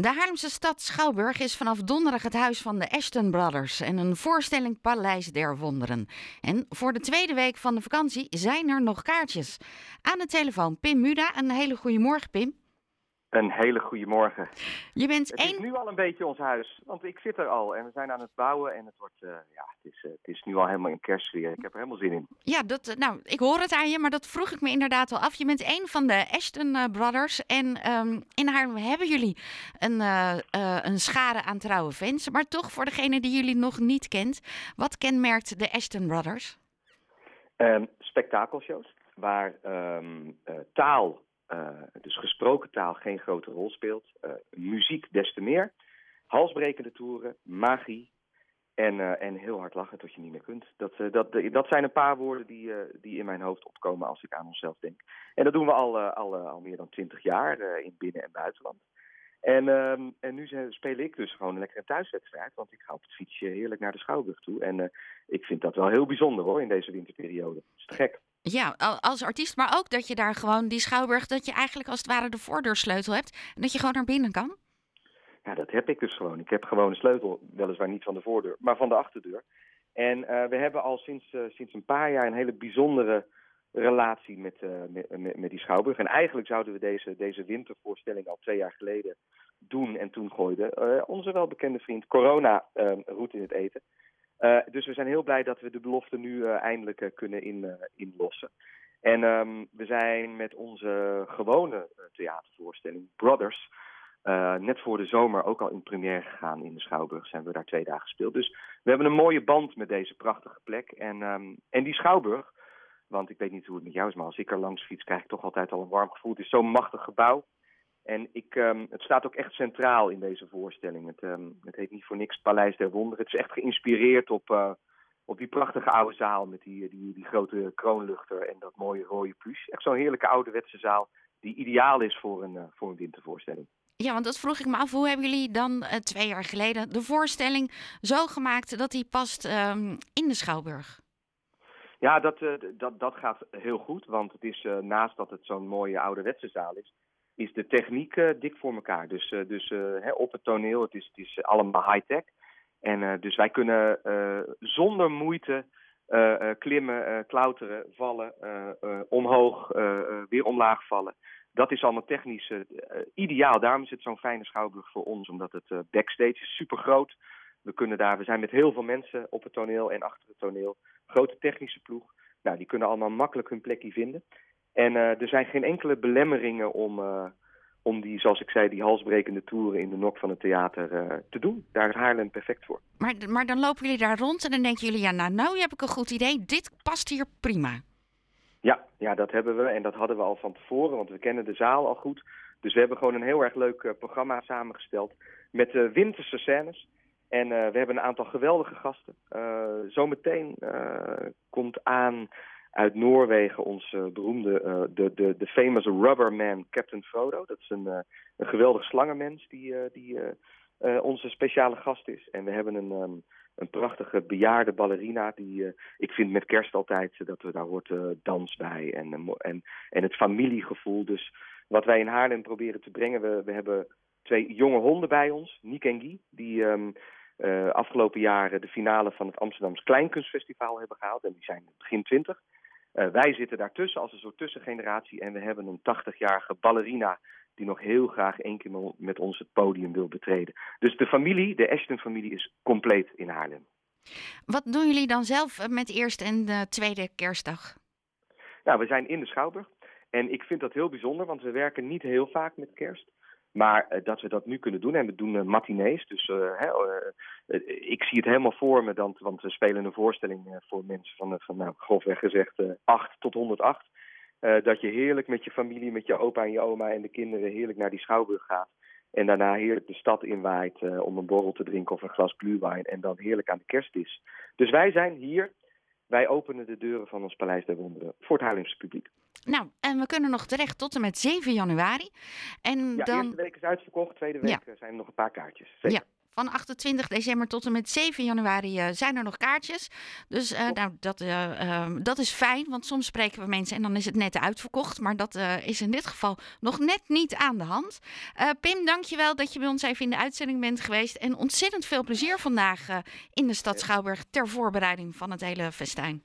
De Haarlemse stad Schouwburg is vanaf donderdag het huis van de Ashton Brothers en een voorstelling Paleis der Wonderen. En voor de tweede week van de vakantie zijn er nog kaartjes. Aan de telefoon Pim Muda. Een hele goede morgen, Pim. Een hele goede morgen. Je bent Het is één. nu al een beetje ons huis, want ik zit er al en we zijn aan het bouwen en het wordt, eh, ja, het is, eh, het is nu al helemaal in kerstsfeer. Ik heb er helemaal zin in. Ja, dat, eh, nou, ik hoor het aan je, maar dat vroeg ik me inderdaad al af. Je bent één van de Ashton Brothers. En ehm, in Haarlem hebben jullie een, een schare aan trouwe fans. Maar toch, voor degene die jullie nog niet kent, wat kenmerkt de Ashton Brothers? Ehm, spektakelshows, waar ehm, eh, taal, eh, dus gesproken taal, geen grote rol speelt. Eh, muziek des te meer. Halsbrekende toeren, magie en, eh, en heel hard lachen tot je niet meer kunt. Dat, eh, dat, dat zijn een paar woorden die, die in mijn hoofd opkomen als ik aan onszelf denk. En dat doen we al, al, al meer dan twintig jaar in binnen- en buitenland. En, ehm, en nu speel ik dus gewoon een lekkere thuiswedstrijd. Want ik ga op het fietsje heerlijk naar de Schouwburg toe. En ik vind dat wel heel bijzonder hoor, in deze winterperiode. Dat is te gek. Ja, al- als artiest, maar ook dat je daar gewoon die schouwburg, dat je eigenlijk als het ware de voordeursleutel hebt en dat je gewoon naar binnen kan. Ja, dat heb ik dus gewoon. Ik heb gewoon een sleutel, weliswaar niet van de voordeur, maar van de achterdeur. En eh, we hebben al sinds, eh, sinds een paar jaar een hele bijzondere relatie met, eh, met, met, met die Schouwburg. En eigenlijk zouden we deze, deze wintervoorstelling al twee jaar geleden doen. En toen gooide eh, onze welbekende vriend corona roet in het eten. Eh, dus we zijn heel blij dat we de belofte nu eh, eindelijk eh, kunnen in, inlossen. En ehm, we zijn met onze gewone theatervoorstelling Brothers... net voor de zomer ook al in première gegaan in de Schouwburg. Zijn we daar twee dagen gespeeld. Dus we hebben een mooie band met deze prachtige plek. En, ehm, en die Schouwburg, want ik weet niet hoe het met jou is, maar als ik er langs fiets, krijg ik toch altijd al een warm gevoel. Het is zo'n machtig gebouw. En ik, ehm, het staat ook echt centraal in deze voorstelling. Het, ehm, het heet niet voor niks Paleis der Wonderen. Het is echt geïnspireerd op, eh, op die prachtige oude zaal met die, die, die grote kroonluchter en dat mooie rode pluche. Echt zo'n heerlijke ouderwetse zaal die ideaal is voor een, eh, voor een wintervoorstelling. Ja, want dat vroeg ik me af. Hoe hebben jullie dan eh, twee jaar geleden de voorstelling zo gemaakt dat die past ehm, in de Schouwburg? Ja, dat, dat, dat gaat heel goed. Want het is, naast dat het zo'n mooie ouderwetse zaal is, is de techniek eh, dik voor elkaar. Dus, eh, dus eh, hè, op het toneel, het is, het is allemaal high-tech. En dus wij kunnen zonder moeite klimmen, klauteren, vallen, omhoog, weer omlaag vallen. Dat is allemaal technisch ideaal. Daarom is het zo'n fijne schouwburg voor ons, omdat het backstage is super groot. We kunnen daar, we zijn met heel veel mensen op het toneel en achter het toneel. Grote technische ploeg. Nou, die kunnen allemaal makkelijk hun plekje vinden. En eh, er zijn geen enkele belemmeringen om, eh, om die, zoals ik zei, die halsbrekende toeren in de nok van het theater eh, te doen. Daar is Haarlem perfect voor. Maar, maar dan lopen jullie daar rond en dan denken jullie, ja, nou, nou heb ik een goed idee. Dit past hier prima. Ja, ja, dat hebben we en dat hadden we al van tevoren, want we kennen de zaal al goed. Dus we hebben gewoon een heel erg leuk programma samengesteld met eh, winterse scènes. En we hebben een aantal geweldige gasten. Zometeen komt aan uit Noorwegen onze eh, beroemde, eh, de, de, de famous rubberman Captain Frodo. Dat is een, eh, een geweldig slangenmens die, die onze speciale gast is. En we hebben een, ehm, een prachtige bejaarde ballerina die, ik vind met kerst altijd, dat we daar hoort dans bij en, en, en het familiegevoel. Dus wat wij in Haarlem proberen te brengen, we, we hebben twee jonge honden bij ons, Nick en Guy, die... Ehm, afgelopen jaren de finale van het Amsterdamse Kleinkunstfestival hebben gehaald. En die zijn begin 20. Eh, wij zitten daartussen als een soort tussengeneratie en we hebben een 80-jarige ballerina die nog heel graag één keer met ons het podium wil betreden. Dus de familie, de Ashton-familie, is compleet in Haarlem. Wat doen jullie dan zelf eh, met eerste en tweede kerstdag? Nou, we zijn in de Schouwburg. En ik vind dat heel bijzonder, want we werken niet heel vaak met kerst. Maar eh, dat we dat nu kunnen doen. En we doen eh, matinees. Dus eh, hè, eh, ik zie het helemaal voor me. Dan, want we spelen een voorstelling voor mensen van, van nou, grofweg gezegd, eh 8 tot 108. Eh, dat je heerlijk met je familie, met je opa en je oma en de kinderen heerlijk naar die Schouwburg gaat. En daarna heerlijk de stad inwaait om een borrel te drinken of een glas glühwein. En dan heerlijk aan de kerst is. Dus wij zijn hier. Wij openen de deuren van ons Paleis der Wonderen voor het Haarlemse publiek. Nou, en we kunnen nog terecht tot en met 7 januari. En Ja, dan, eerste week is uitverkocht, tweede week Ja. eh, zijn er nog een paar kaartjes. Zeker. Ja. van 28 december tot en met 7 januari eh, zijn er nog kaartjes. Dus uh, nou, dat, uh, dat is fijn, want soms spreken we mensen en dan is het net uitverkocht. Maar dat is in dit geval nog net niet aan de hand. Pim, dankjewel dat je bij ons even in de uitzending bent geweest. En ontzettend veel plezier vandaag in de stad Schouwburg ter voorbereiding van het hele festijn.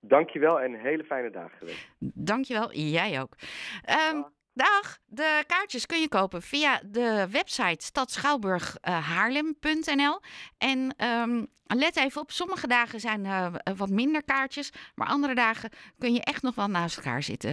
Dankjewel en een hele fijne dag. Dankjewel, jij ook. Um, Dag, de kaartjes kun je kopen via de website stadschouwburghaarlem.nl. En um, let even op, sommige dagen zijn uh, wat minder kaartjes, maar andere dagen kun je echt nog wel naast elkaar zitten